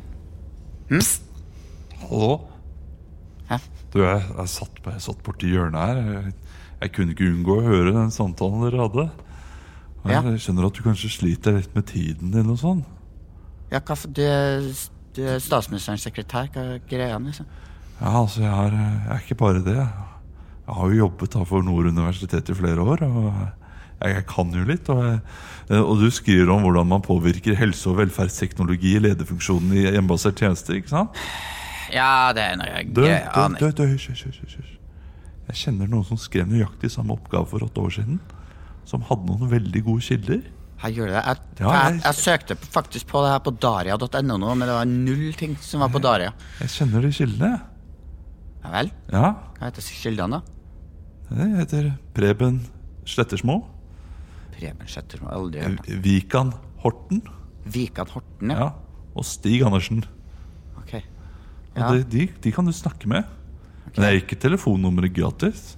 Hallo?
Hæ?
Du, jeg, jeg, satt, jeg satt borti hjørnet her. Jeg, jeg kunne ikke unngå å høre den samtalen dere hadde.
Ja.
Jeg skjønner at du kanskje sliter litt med tiden din og sånn.
Ja, hva for- er, du er statsministerens sekretær. Hva er greia, liksom?
Ja, altså, jeg, er, jeg er ikke bare det. Jeg har jo jobbet da for Nord universitet i flere år, og jeg, jeg kan jo litt. Og, jeg, og du skriver om hvordan man påvirker helse- og velferdsteknologi i lederfunksjonen i hjemmebasert tjeneste, ikke sant?
Ja, det er noe
Du,
greier.
du, du, du, hysj, hysj, hysj. Jeg kjenner noen som skrev nøyaktig samme oppgave for åtte år siden. Som hadde noen veldig gode kilder.
Jeg gjorde det. Jeg,
Ja,
jeg,
jeg-
søkte faktisk på det her på daria.no men det var null ting som var på Daria.
Jeg kjenner de kildene.
Ja vel?
Ja,
Hva heter kildene, da?
det heter Preben Slettersmo.
Preben Slettersmo, aldri hørt.
Vikan Horten.
Vikan Horten, ja.
Ja. Og Stig Andersen.
Ok. Ja.
de, de, de kan du snakke med. Men det er ikke telefonnummeret gratis.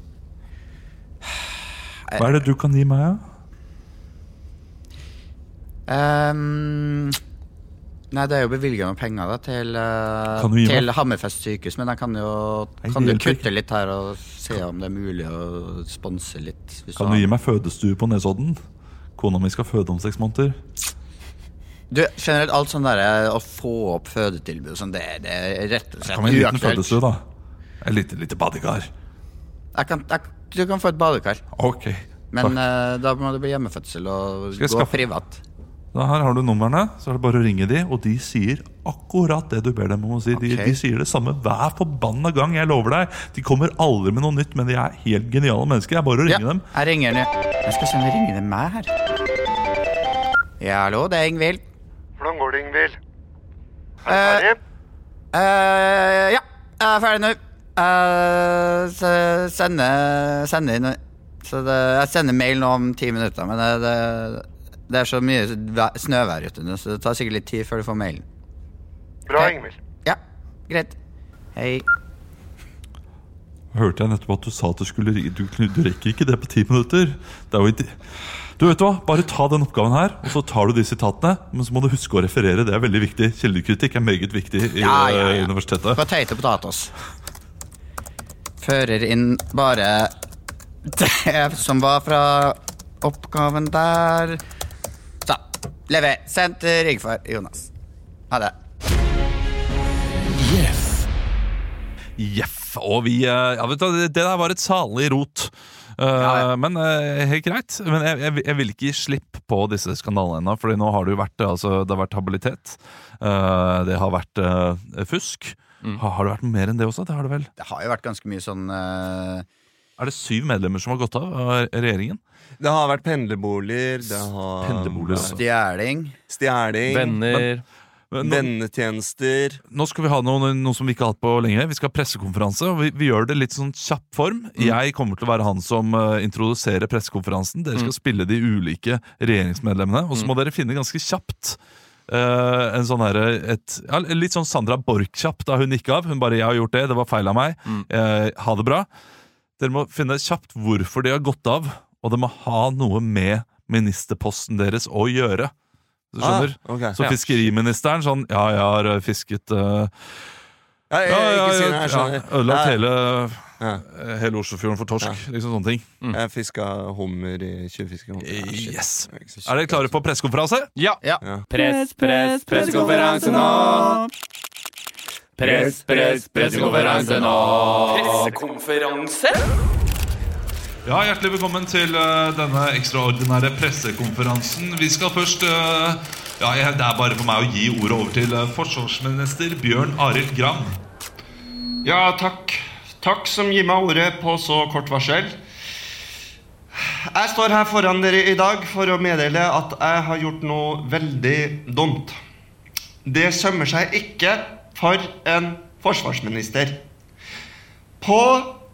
Hva er det du kan gi meg, da?
Um, nei, det er jo bevilga noen penger da, til, eh,
meg-
til Hammerfest sykehus, men jeg kan jo
Nei,
kan du kutte litt her og se om det er mulig å sponse litt.
Kan
du
gi meg fødestue på Nesodden? Kona mi skal føde om seks måneder.
Du, generelt alt sånn der å få opp fødetilbud sånn, det, det er rett og slett
Kan vi en liten fødestue, da? Et lite, lite badekar.
Jeg kan, jeg, du kan få et badekar,
Ok.
men
takk.
eh, da må det bli hjemmefødsel og
Skal jeg
gå
skaffe-
privat.
Da her har du numrene, så er det bare å ringe de, og de sier akkurat det du ber dem om å si. De,
Ok.
de sier det samme hver forbanna gang, jeg lover deg. De kommer aldri med noe nytt, men de er helt geniale mennesker. Det er bare å
Ja,
ringe dem.
jeg ringer nå. Jeg skal se om det ringer det meg her. Ja, hallo, det er Ingvild.
Hvordan går det, Ingvild?
Eh,
Er du ferdig?
Eh, ja, jeg er ferdig nå. Jeg s- sender, sender inn Så det, Jeg sender mail nå om ti minutter, men det, det, det er så mye snøvær ute nå, så det tar sikkert litt tid før du får mailen.
Bra. Ingvild.
Ja, greit. Hei.
Hørte jeg nettopp at du sa at du skulle ringe. Du, du rekker ikke det på ti minutter. Det er jo ikke... Du vet hva, Bare ta den oppgaven her, og så tar du de sitatene. Men så må du huske å referere. Det er veldig viktig. Kildekritikk er meget viktig i
Ja, ja, ja.
eh, universitetet.
På og potatos. Fører inn bare det som var fra oppgaven der. Så. Lever. Sendt til for Jonas. Ha det.
Jeff. Og vi eh, Ja, vet du, det der var et salig rot. Uh,
ja.
Men uh, helt greit. Men jeg, jeg, jeg vil ikke gi slipp på disse skandalene ennå. For nå har det jo vært altså, Det har vært habilitet. Uh, det har vært eh, fusk. Har, har det vært mer enn det også? Det har det vel.
Det har jo vært ganske mye sånn uh...
Er det syv medlemmer som har gått av av regjeringen?
Det har vært pendlerboliger, det har
Pendlerboliger,
stjeling.
stjeling,
Men nå,
vennetjenester
nå skal vi ha noe, noe som vi ikke har hatt på lenge. Vi skal ha pressekonferanse. og Vi, vi gjør det litt sånn kjapp form. Jeg kommer til å være han som uh, introduserer pressekonferansen. Dere skal spille de ulike regjeringsmedlemmene. Og så må dere finne ganske kjapt eh, en sånn herre et, ja, Litt sånn Sandra Borch-kjapp da hun gikk av. Hun bare 'Jeg har gjort det. Det var feil av meg. Eh, ha det bra'. Dere må finne kjapt hvorfor de har gått av, og det må ha noe med ministerposten deres å gjøre. Du skjønner?
Ah, okay.
Så fiskeriministeren sånn Ja, jeg har fisket uh,
Ja, jeg,
ja,
si
ja,
det, jeg skjønner.
ja, Ødelagt
Nei.
hele
Ja.
eh, hele Oslofjorden for torsk. Liksom sånne ting.
Jeg fiska hummer i Tjuvfiskehummer.
Eh, Yes.
Er
Er dere klare på pressekonferanse?
Ja.
Ja.
Press, press, pressekonferanse nå. Press, press, pressekonferanse nå.
Pressekonferanse?
Ja, Hjertelig velkommen til uh, denne ekstraordinære pressekonferansen. Vi skal først uh, ja, Det er bare for meg å gi ordet over til uh, forsvarsminister Bjørn Arild Gram.
Ja, takk. Takk som gir meg ordet på så kort varsel. Jeg står her foran dere i dag for å meddele at jeg har gjort noe veldig dumt. Det sømmer seg ikke for en forsvarsminister. På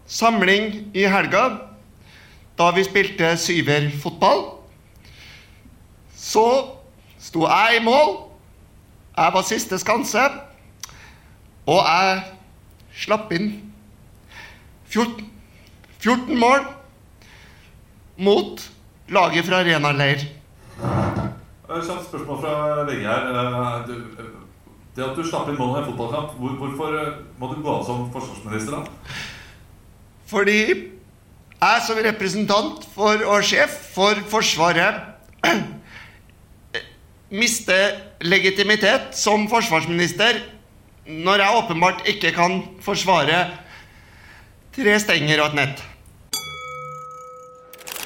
samling i helga, da vi spilte syverfotball, så sto jeg i mål. Jeg var siste skanse. Og jeg slapp inn 14, 14 mål mot laget fra Rena leir.
Kjapt spørsmål fra VG her. Eh, Det at du slapp inn mål i en fotballkamp, hvorfor eh, må du gå av som forsvarsminister? da?
Fordi jeg som representant for og sjef for Forsvaret mister legitimitet som forsvarsminister når jeg åpenbart ikke kan forsvare tre stenger og et nett.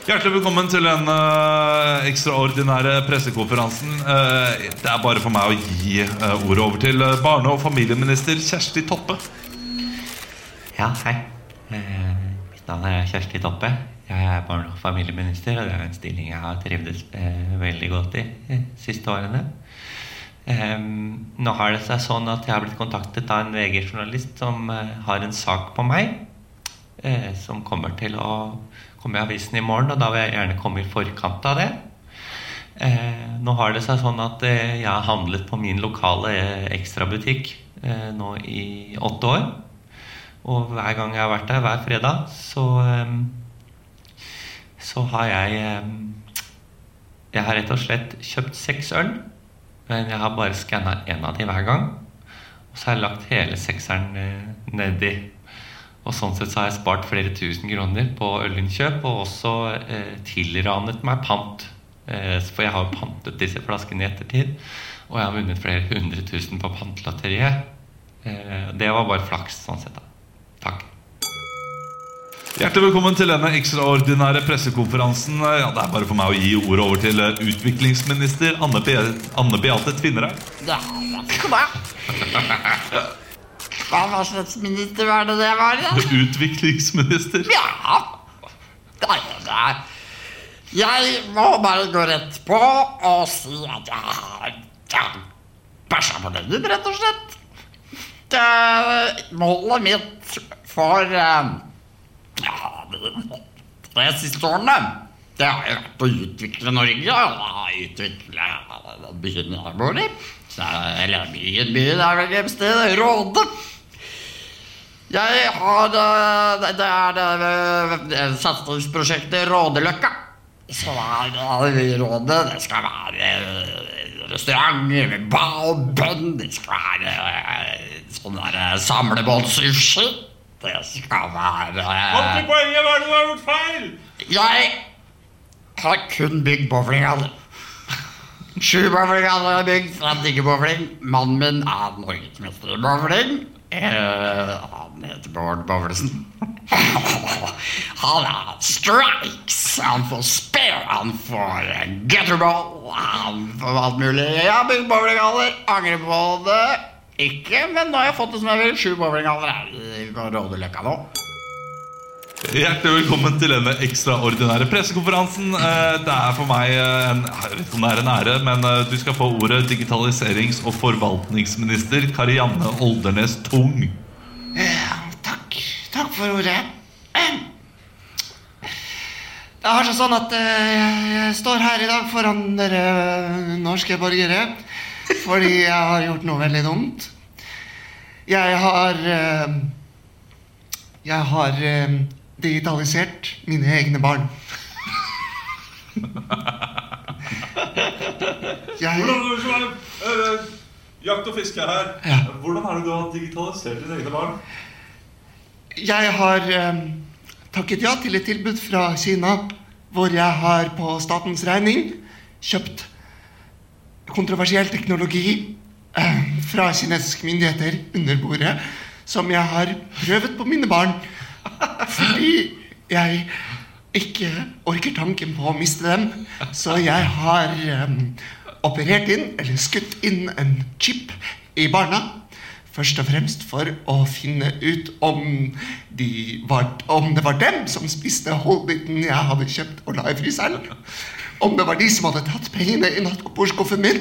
Hjertelig velkommen til den uh, ekstraordinære pressekonferansen. Uh, det er bare for meg å gi uh, ordet over til barne- og familieminister Kjersti Toppe.
Ja, hei. Eh, mitt navn er Kjersti Toppe. Jeg er barne- og familieminister, og det er en stilling jeg har trivdes veldig godt i de siste årene. Um, nå har det seg sånn at jeg har blitt kontaktet av en VG-journalist som har en sak på meg, eh, som kommer til å komme i avisen i morgen, og da vil jeg gjerne komme i forkant av det. Eh, nå har det seg sånn at eh, jeg har handlet på min lokale eh, ekstrabutikk eh, nå i åtte år. Og hver gang jeg har vært der, hver fredag, så ehm, Så har jeg Jeg har rett og slett kjøpt seks øl, men jeg har bare skanna én av de hver gang. Og så har jeg lagt hele sekseren eh, nedi. Og sånn sett så har jeg spart flere tusen kroner på ølinnkjøp, og også eh, tilranet meg pant. Eh, for jeg har jo pantet disse flaskene i ettertid, og jeg har vunnet flere hundre tusen på pantelotteriet. Eh, det var bare flaks, sånn sett, da. Takk.
Hjertelig velkommen til denne ekstraordinære pressekonferansen. Ja, det er bare for meg å gi ordet over til eh, utviklingsminister Anne, Be Anne Beate Tvinnereim.
Ja, kom skal du. Hva slags minister var det det var? da?
Utviklingsminister.
Ja, nei. det. Jeg må bare gå rett på og si at jeg har ja, bæsja på leggen, rett og slett. Det, målet mitt for eh, ja, de siste årene det har jo vært å utvikle Norge. og Utvikle byen jeg bor i. Eller byen, byen er vel et sted. Råde. Jeg har eh, Det det er det, satsingsprosjektet Rådeløkka. Så er det rådet Det skal være eh, restaurant med bar og bønn. Det skal være eh, sånn der eh, samlebåndssushi. Det skal være Kom til
poenget! Hva er det du har gjort feil?
Jeg har kun bygd bowlinghaller. Sju bowlinghaller har jeg bygd fra ikke bowling. Mannen min er norgesmester i bowling. Eh, han heter Bård Bavlesen. han har strikes, han får spare, han får gutterball, han får alt mulig. Jeg har bygd bowlinghaller, angrer på det ikke, men nå har jeg fått det som jeg vil. Sju bowlinghaller er på Rådeløkka nå.
Hjertelig velkommen til denne ekstraordinære pressekonferansen. Eh, Det er for meg eh, en, en ære, men eh, du skal få ordet digitaliserings- og forvaltningsminister Karianne Oldernes Tung.
Takk. Takk for ordet. Eh, Det har seg sånn at jeg står her i dag foran dere norske borgere fordi jeg har gjort noe veldig dumt. Jeg har Jeg har digitalisert mine egne barn. Jeg
eh, Jakt og fiske her.
Ja.
Hvordan er det du har digitalisert dine egne barn?
Jeg har eh, takket ja til et tilbud fra Kina, hvor jeg har på statens regning kjøpt kontroversiell teknologi eh, fra kinesiske myndigheter under bordet, som jeg har prøvet på mine barn. Fordi jeg ikke orker tanken på å miste dem. Så jeg har um, operert inn, eller skutt inn, en chip i barna. Først og fremst for å finne ut om, de var, om det var dem som spiste holdbiten jeg hadde kjøpt og la i fryseren. Om det var de som hadde tatt pengene i nattbordskuffen min.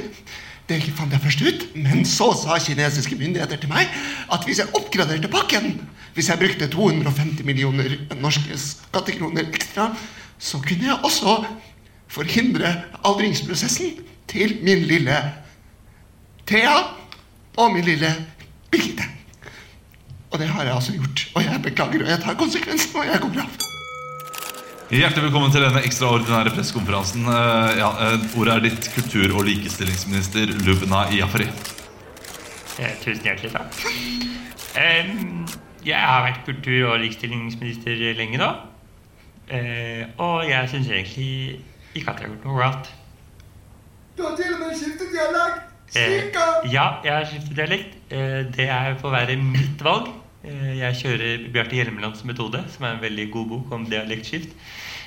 Det fant jeg først ut, men så sa kinesiske myndigheter til meg at hvis jeg oppgraderte pakken, hvis jeg brukte 250 millioner norske skattekroner ekstra, så kunne jeg også forhindre aldringsprosessen til min lille Thea og min lille Birgitte. Og det har jeg altså gjort. Og jeg beklager, og jeg tar konsekvensen, og jeg går av.
Hjertelig velkommen til denne ekstraordinære pressekonferansen. Eh, ja, eh, ordet er ditt, kultur- og likestillingsminister Lubna Jafari.
Eh, tusen hjertelig takk. Jeg har vært kultur- og likestillingsminister lenge nå. Eh, og jeg syns egentlig ikke at jeg har gjort noe galt.
Du har til og med skiftet dialekt!
Eh, ja, jeg har skiftet dialekt. Eh, det er får være mitt valg. Eh, jeg kjører Bjarte Hjelmelands metode, som er en veldig god bok om dialektskift.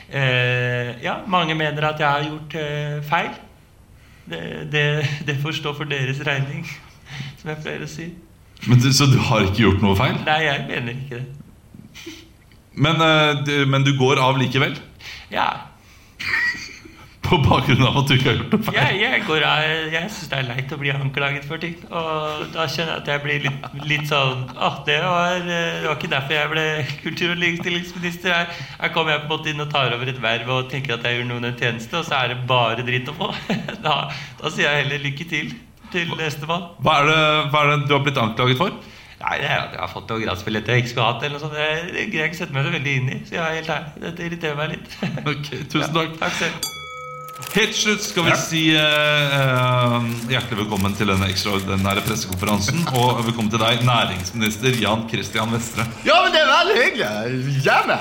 Eh, ja, mange mener at jeg har gjort eh, feil. Det, det, det får stå for deres regning, som jeg pleier å si.
Men, så du har ikke gjort noe feil?
Nei, jeg mener ikke det.
Men, men du går av likevel?
Ja,
På bakgrunn av at du ikke har gjort noe feil?
jeg, jeg, går av, jeg syns det er leit å bli anklaget for ting. Og da kjenner jeg at jeg blir litt, litt sånn ah, det, var, eh, det var ikke derfor jeg ble kultur- og likestillingsminister. Her, her kommer jeg på en måte inn og tar over et verv og tenker at jeg gjør noen en tjeneste, og så er det bare dritt å få. Da, da sier jeg heller lykke til til nestemann.
Hva er, det, hva er det du har blitt anklaget for?
Nei, det er at jeg har fått noen gradsbilletter jeg ikke skulle hatt. eller noe sånt. Det, greier jeg ikke sette meg så veldig inn i. Så jeg er helt ærlig. Dette irriterer meg litt.
Ok, tusen takk.
Takk selv.
Helt slutt skal vi si eh, eh, hjertelig velkommen til denne ekstraordinære pressekonferansen. Og velkommen til deg, næringsminister Jan Christian Vestre.
Ja, men det er veldig hyggelig. Hjemme.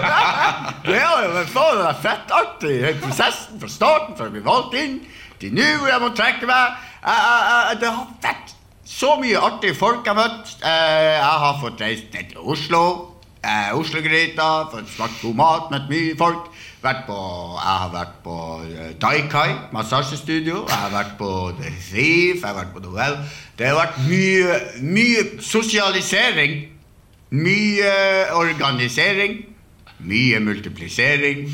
det har jo vært faen meg fettartig, hele prosessen fra starten, fra jeg ble valgt inn, til nå hvor jeg må trekke meg. Jeg, det har vært så mye artige folk jeg har møtt. Eh, Jeg har fått reist ned til Oslo. Eh, Oslo-gryta, fått smakt god mat, møtt mye folk. Vært på, jeg har vært på eh, Daikai massasjestudio. Jeg har vært på The Thief. Jeg har vært på Noel. Det har vært mye, mye sosialisering. Mye organisering. Mye multiplisering.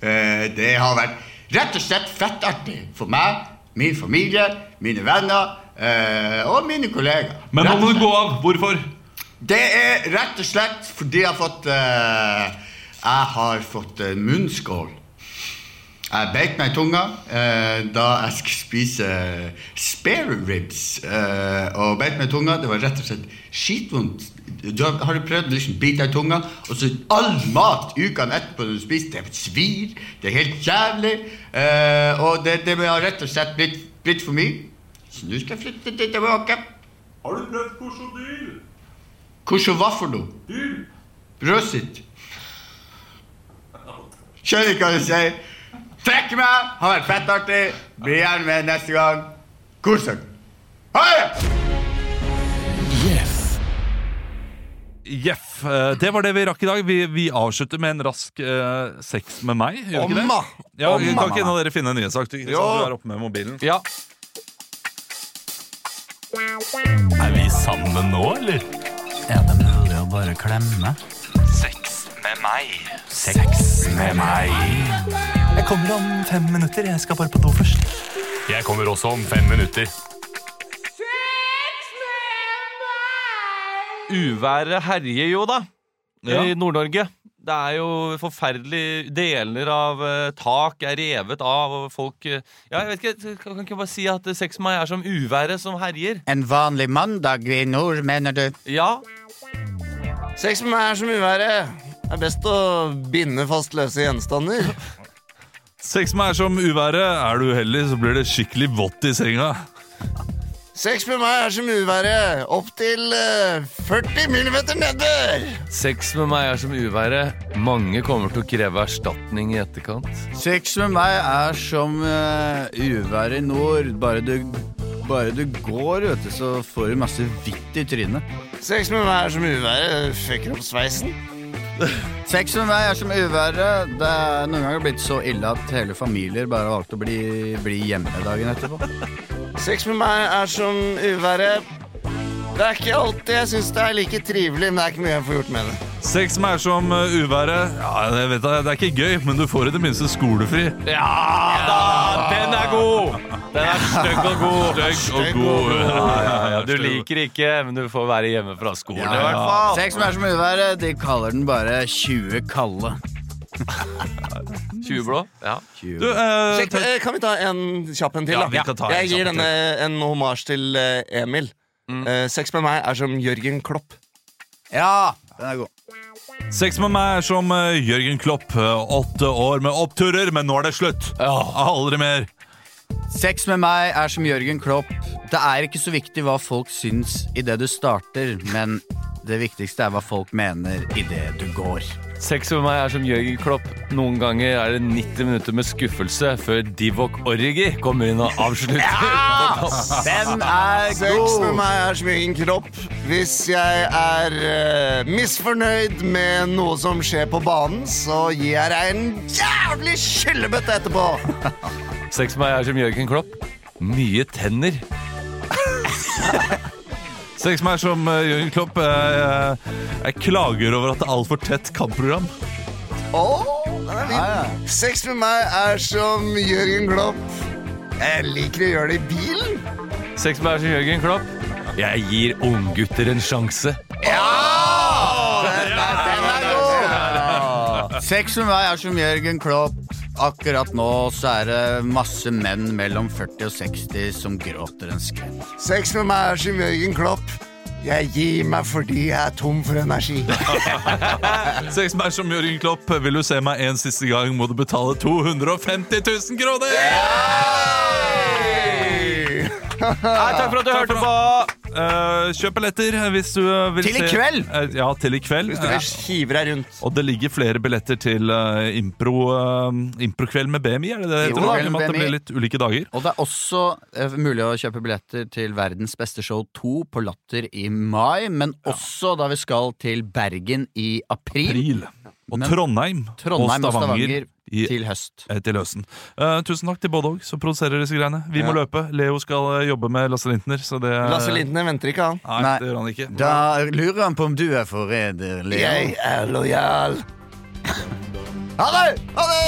Eh, Det har vært rett og slett fettartig for meg, min familie, mine venner eh, og mine kollegaer.
Men nå må du gå av. Hvorfor?
det er rett og slett fordi jeg har fått Jeg har fått eh, munnskål. Jeg beit meg i tunga eh, da jeg skulle spise spare ribs. Eh, og beit meg i tunga. Det var rett og slett skitvondt. Du har, har du prøvd å liksom bite deg i tunga, og så all mat ukene etterpå du spiser, det svir. Det er helt jævlig. Eh, og det, det har rett og slett blitt, blitt for mye. Så nå skal jeg flytte til tilbake.
Har du prøvd krokodil?
Hvordan hva for noe?
Dyr.
Skjønner ikke hva du sier. Trekk meg, har vært fettartig. Bli gjerne med neste gang. Kos dere. Ha det!
Jeff. eh, Det var det vi rakk i dag. Vi, vi avslutter med en rask uh, sex med meg. Gjør ikke det? Ja,
Omma.
kan ikke en av dere finne en nyhetssak? Du, du er oppe med mobilen.
Ja.
Er vi sammen nå, eller?
Er det mulig å bare klemme?
Sex med meg. Sex med meg. Jeg kommer om fem minutter. Jeg skal bare på do først. Jeg kommer også om fem minutter.
Uværet herjer jo, da.
Ja.
I Nord-Norge. Det er jo forferdelig Deler av eh, tak er revet av, og folk eh, Ja, jeg vet ikke, kan kan ikke bare si at sex med meg er som uværet som herjer?
En vanlig mandag i nord, mener du?
Ja.
Sex med meg er som uværet. Det er best å binde fast løse gjenstander.
Sex med meg er som uværet. Er du uheldig, så blir det skikkelig vått i senga.
Sex med meg er som uværet. Opptil uh, 40 millimeter nedbør.
Sex med meg er som uværet. Mange kommer til å kreve erstatning i etterkant.
Sex med meg er som uh, uvær i nord. Bare du, bare du går, vet du, så får du masse hvitt i trynet.
Sex med meg er som uværet. Fucker opp sveisen.
Sex med meg er som uværet. Det er noen ganger blitt så ille at hele familier bare har valgt å bli, bli hjemme dagen etterpå.
Sex med meg er som uværet. Det er ikke alltid jeg syns det er like trivelig, men det er ikke mye jeg får gjort med det.
Sex som er som uh, uværet. Ja, jeg vet det, det er ikke gøy, men du får i det minste skolefri.
Ja da! Den er god! Den er stygg og god.
Stygg og god. Ja, ja, ja,
Du liker ikke, men du får være hjemme fra skolen.
Ja,
i hvert fall.
Sex som er som uværet, de kaller den bare 20 kalde.
20 blå? Ja.
Du, eh,
Sjekk, eh, kan vi ta en kjapp en til,
Ja,
da?
vi kan ta en
jeg gir
en
denne en homasj til eh, Emil. Eh, sex med meg er som Jørgen Klopp.
Ja, den er god.
Sex med meg er som eh, Jørgen Klopp. Eh, åtte år med oppturer, men nå er det slutt. Aldri mer.
Sex med meg er som Jørgen Klopp. Det er ikke så viktig hva folk syns idet du starter, men det viktigste er hva folk mener idet du går.
Sex med meg er som Jørgen Klopp. Noen ganger er det 90 minutter med skuffelse før Divok Origi kommer inn og avslutter. Ja!
Den er god!
Sex med meg er som Jørgen Klopp. Hvis jeg er uh, misfornøyd med noe som skjer på banen, så gir jeg deg en jævlig skyllebøtte etterpå.
Sex med meg er som Jørgen Klopp. Mye tenner.
Sex med meg er som eh, Jørgen Klopp. Jeg, jeg, jeg klager over at det er altfor tett kampprogram.
Åh, den er fin. Sex med meg er som Jørgen Klopp. Jeg liker å gjøre det i bilen.
Sex med meg er som Jørgen Klopp. Jeg gir unggutter en sjanse.
Sex med meg er som Jørgen Klopp. Akkurat nå så er det masse menn mellom 40 og 60 som gråter en skvett.
Sex med meg er som Jørgen Klopp. Jeg gir meg fordi jeg er tom for energi.
Sex med meg er som Jørgen Klopp. Vil du se meg en siste gang, må du betale 250 000 kroner!
Nei, takk for at du hørte på!
Eh, kjøp billetter hvis du vil
Til i
se
kveld!
Uh, ja, til i kveld.
Hvis du vil hive deg rundt.
Og det ligger flere billetter til uh, impro, improkveld med BMI, er det det? Heter?
Jo,
I at det blir litt ulike dager.
Og det er også mulig å kjøpe billetter til Verdens beste show 2 på Latter i mai, men også da vi skal til Bergen i april.
April. Og
Men,
Trondheim,
Trondheim,
og Stavanger, og Stavanger
til høst.
Eh, til høsten. Uh, tusen takk til både òg, som produserer disse greiene. Vi
ja.
må løpe. Leo skal eh, jobbe med Lasse Lintner. Det,
Lasse Lintner venter ikke, han.
Nei,
nei.
Det gjør han ikke.
Da lurer han på om du er forræder, Leo.
Jeg er lojal. ha det! Ha det!